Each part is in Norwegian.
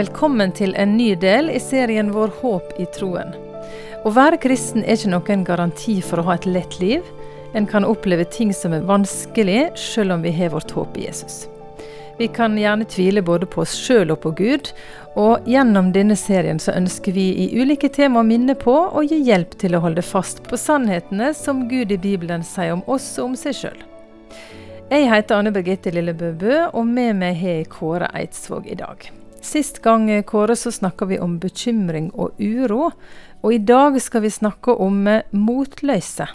Velkommen til en ny del i serien vår Håp i troen. Å være kristen er ikke noen garanti for å ha et lett liv. En kan oppleve ting som er vanskelig, selv om vi har vårt håp i Jesus. Vi kan gjerne tvile både på oss sjøl og på Gud, og gjennom denne serien så ønsker vi i ulike tema å minne på og gi hjelp til å holde fast på sannhetene som Gud i Bibelen sier om oss og om seg sjøl. Jeg heter Anne Birgitte Lillebø Bø, og med meg har jeg Kåre Eidsvåg i dag. Sist gang Kåre så snakka vi om bekymring og uro, og i dag skal vi snakke om motløse.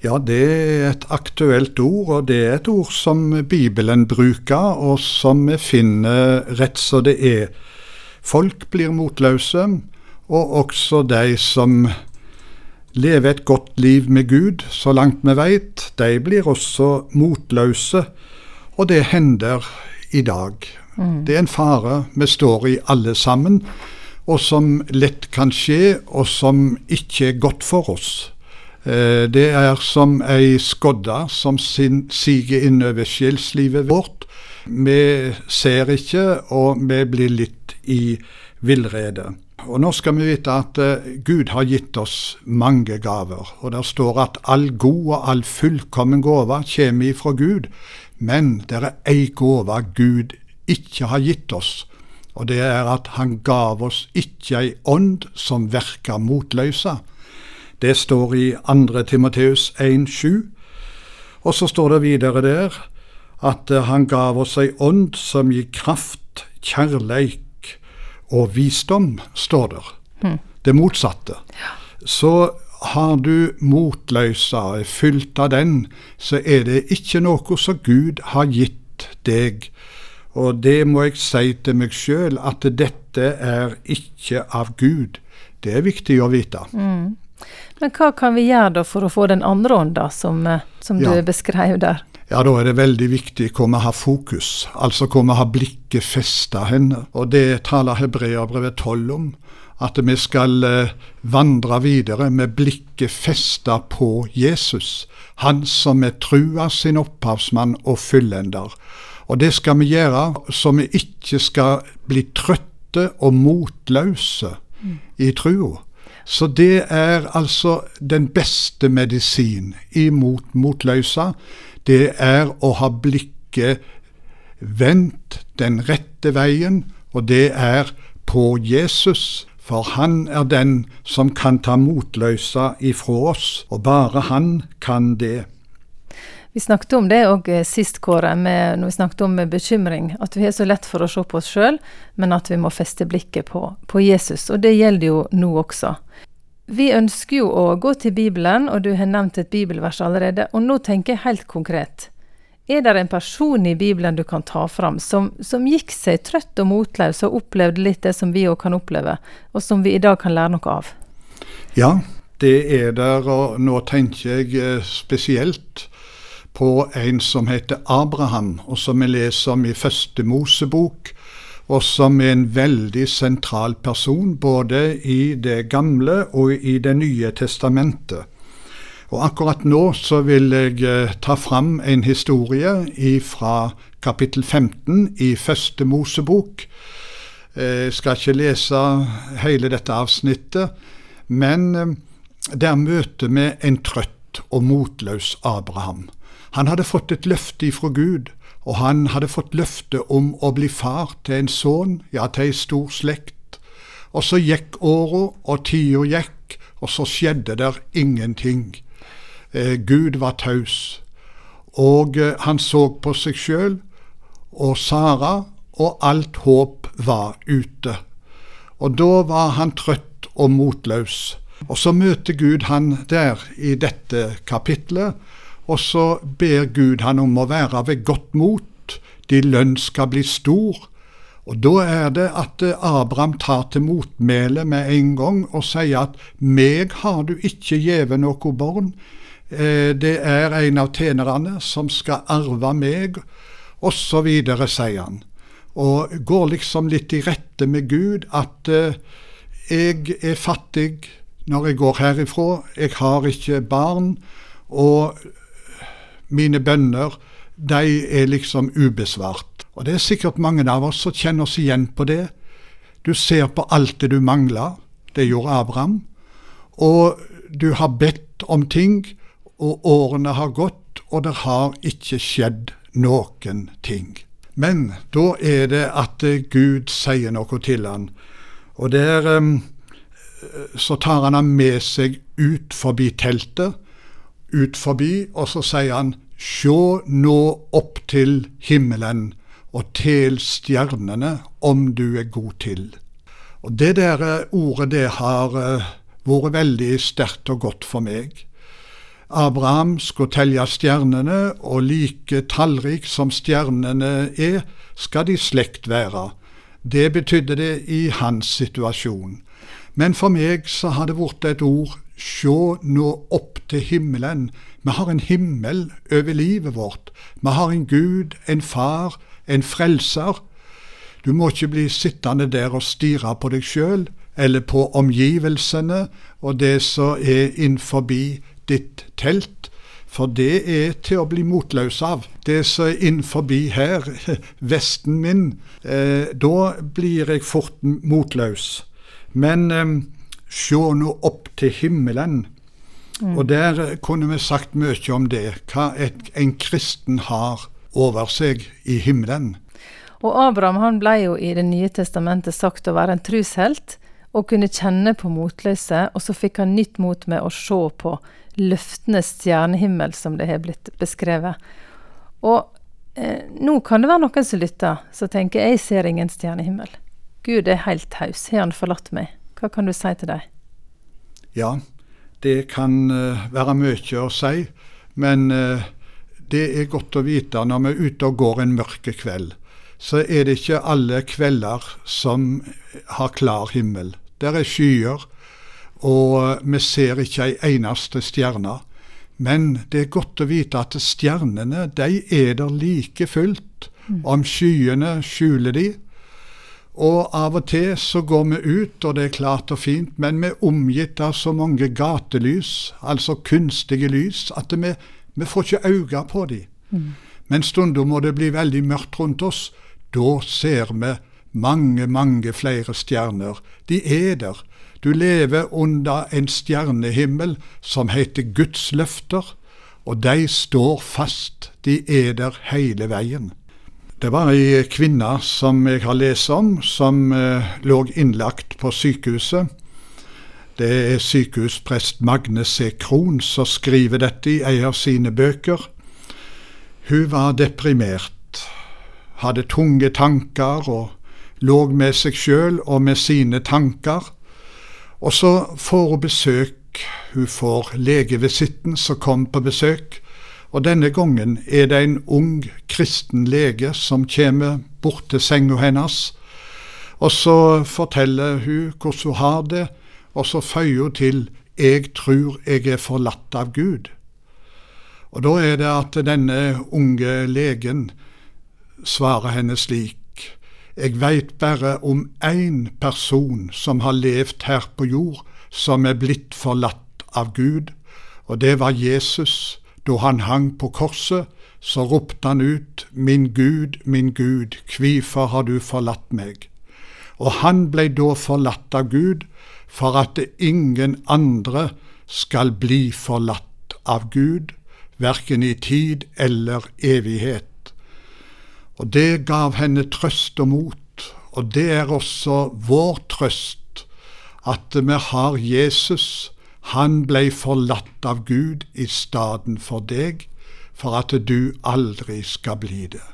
Ja, det er et aktuelt ord, og det er et ord som Bibelen bruker, og som vi finner rett som det er. Folk blir motløse, og også de som lever et godt liv med Gud, så langt vi veit, de blir også motløse. Og det hender i dag. Mm. Det er en fare vi står i alle sammen, og som lett kan skje, og som ikke er godt for oss. Eh, det er som ei skodde som siger innover sjelslivet vårt. Vi ser ikke, og vi blir litt i villrede. Og Nå skal vi vite at uh, Gud har gitt oss mange gaver. Og der står at all god og all fullkommen gave kommer ifra Gud. Men det er ei gave Gud ikke har gitt oss. Og det er at han gav oss ikke ei ånd som verker motløysa. Det står i 2. Timoteus 1,7. Og så står det videre der at uh, han gav oss ei ånd som gir kraft, kjærleik og visdom, står der. Mm. Det motsatte. Ja. Så har du motløsa, er fylt av den, så er det ikke noe som Gud har gitt deg. Og det må jeg si til meg sjøl, at dette er ikke av Gud. Det er viktig å vite. Mm. Men hva kan vi gjøre da for å få den andre ånda, som, eh, som ja. du beskrev der? ja, da er det veldig viktig hvor vi har fokus, altså hvor vi har blikket festa henne. Og det taler Hebreabrevet 12 om, at vi skal eh, vandre videre med blikket festa på Jesus, han som er trua sin opphavsmann og fyllender. Og det skal vi gjøre så vi ikke skal bli trøtte og motløse mm. i trua. Så det er altså den beste medisin imot motløsa det er å ha blikket vendt den rette veien, og det er på Jesus. For han er den som kan ta motløsa ifra oss, og bare han kan det. Vi snakket om det òg eh, sist, Kåre, når vi snakket om bekymring. At vi har så lett for å se på oss sjøl, men at vi må feste blikket på, på Jesus. Og det gjelder jo nå også. Vi ønsker jo å gå til Bibelen, og du har nevnt et bibelvers allerede. Og nå tenker jeg helt konkret. Er det en person i Bibelen du kan ta fram som, som gikk seg trøtt og motløs og opplevde litt det som vi òg kan oppleve, og som vi i dag kan lære noe av? Ja, det er der, og nå tenker jeg eh, spesielt på en som heter Abraham, og som vi leser om i første Mosebok og som er en veldig sentral person både i Det gamle og i Det nye testamentet. Og Akkurat nå så vil jeg eh, ta fram en historie fra kapittel 15 i Første Mosebok. Jeg eh, skal ikke lese hele dette avsnittet, men eh, der møter vi en trøtt og motløs Abraham. Han hadde fått et løfte ifra Gud og han hadde fått løfte om å bli far til en sønn, ja, til ei stor slekt. Og så gikk åra, og tida gikk, og så skjedde der ingenting. Eh, Gud var taus. Og eh, han så på seg sjøl og Sara, og alt håp var ute. Og da var han trøtt og motløs. Og så møter Gud han der i dette kapitlet, og så ber Gud han om å være ved godt mot, de lønn skal bli stor. Og da er det at eh, Abraham tar til motmæle med en gang og sier at meg har du ikke gjeve noe barn. Eh, det er en av tjenerne som skal arve meg, osv., sier han. Og går liksom litt i rette med Gud at eh, jeg er fattig når jeg går herifra, jeg har ikke barn. Og mine bønner, de er liksom ubesvart. Og det er sikkert mange av oss som kjenner oss igjen på det. Du ser på alt det du mangler. Det gjorde Abraham. Og du har bedt om ting, og årene har gått, og det har ikke skjedd noen ting. Men da er det at Gud sier noe til han. Og der um, så tar han ham med seg ut forbi teltet, ut forbi, og så sier han Sjå nå opp til himmelen og tel stjernene om du er god til. Og Det der ordet det har uh, vært veldig sterkt og godt for meg. Abraham skulle telle stjernene, og like tallrik som stjernene er, skal de slekt være. Det betydde det i hans situasjon. Men for meg så har det blitt et ord sjå nå opp til himmelen. Vi har en himmel over livet vårt. Vi har en Gud, en far, en frelser. Du må ikke bli sittende der og stirre på deg sjøl eller på omgivelsene og det som er innenfor ditt telt. For det er til å bli motløs av. Det som er innenfor her, vesten min, eh, da blir jeg fort motløs. Men eh, se nå opp til himmelen. Mm. Og der kunne vi sagt mye om det, hva et, en kristen har over seg i himmelen. Og Abraham han ble jo i Det nye testamentet sagt å være en trushelt og kunne kjenne på motløse, og så fikk han nytt mot med å se på løftenes stjernehimmel, som det har blitt beskrevet. Og eh, nå kan det være noen som lytter, som tenker jeg ser ingen stjernehimmel. Gud er helt taus, har han forlatt meg? Hva kan du si til dem? Ja, det kan uh, være mye å si, men uh, det er godt å vite når vi er ute og går en mørke kveld så er det ikke alle kvelder som har klar himmel. Der er skyer, og vi ser ikke ei eneste stjerne. Men det er godt å vite at stjernene de er der like fullt. Mm. Om skyene skjuler de. Og av og til så går vi ut, og det er klart og fint, men vi er omgitt av så mange gatelys, altså kunstige lys, at vi, vi får ikke øye på dem. Mm. Men stunder må det bli veldig mørkt rundt oss, da ser vi mange, mange flere stjerner. De er der. Du lever under en stjernehimmel som heter Guds løfter, og de står fast. De er der hele veien. Det var ei kvinne som jeg har lest om, som eh, lå innlagt på sykehuset. Det er sykehusprest Magne C. Krohn som skriver dette i ei av sine bøker. Hun var deprimert hadde tunge tanker og lå med seg sjøl og med sine tanker. Og så får hun besøk. Hun får legevisitten som kom på besøk. Og denne gangen er det en ung kristen lege som kommer bort til senga hennes. Og så forteller hun hvordan hun har det, og så føyer hun til 'Jeg tror jeg er forlatt av Gud'. Og da er det at denne unge legen svarer henne slik. Jeg veit bare om én person som har levd her på jord, som er blitt forlatt av Gud, og det var Jesus. Da han hang på korset, så ropte han ut, Min Gud, min Gud, hvorfor har du forlatt meg? Og han blei da forlatt av Gud, for at ingen andre skal bli forlatt av Gud, verken i tid eller evighet. Og det gav henne trøst og mot, og det er også vår trøst, at vi har Jesus. Han blei forlatt av Gud i staden for deg, for at du aldri skal bli det.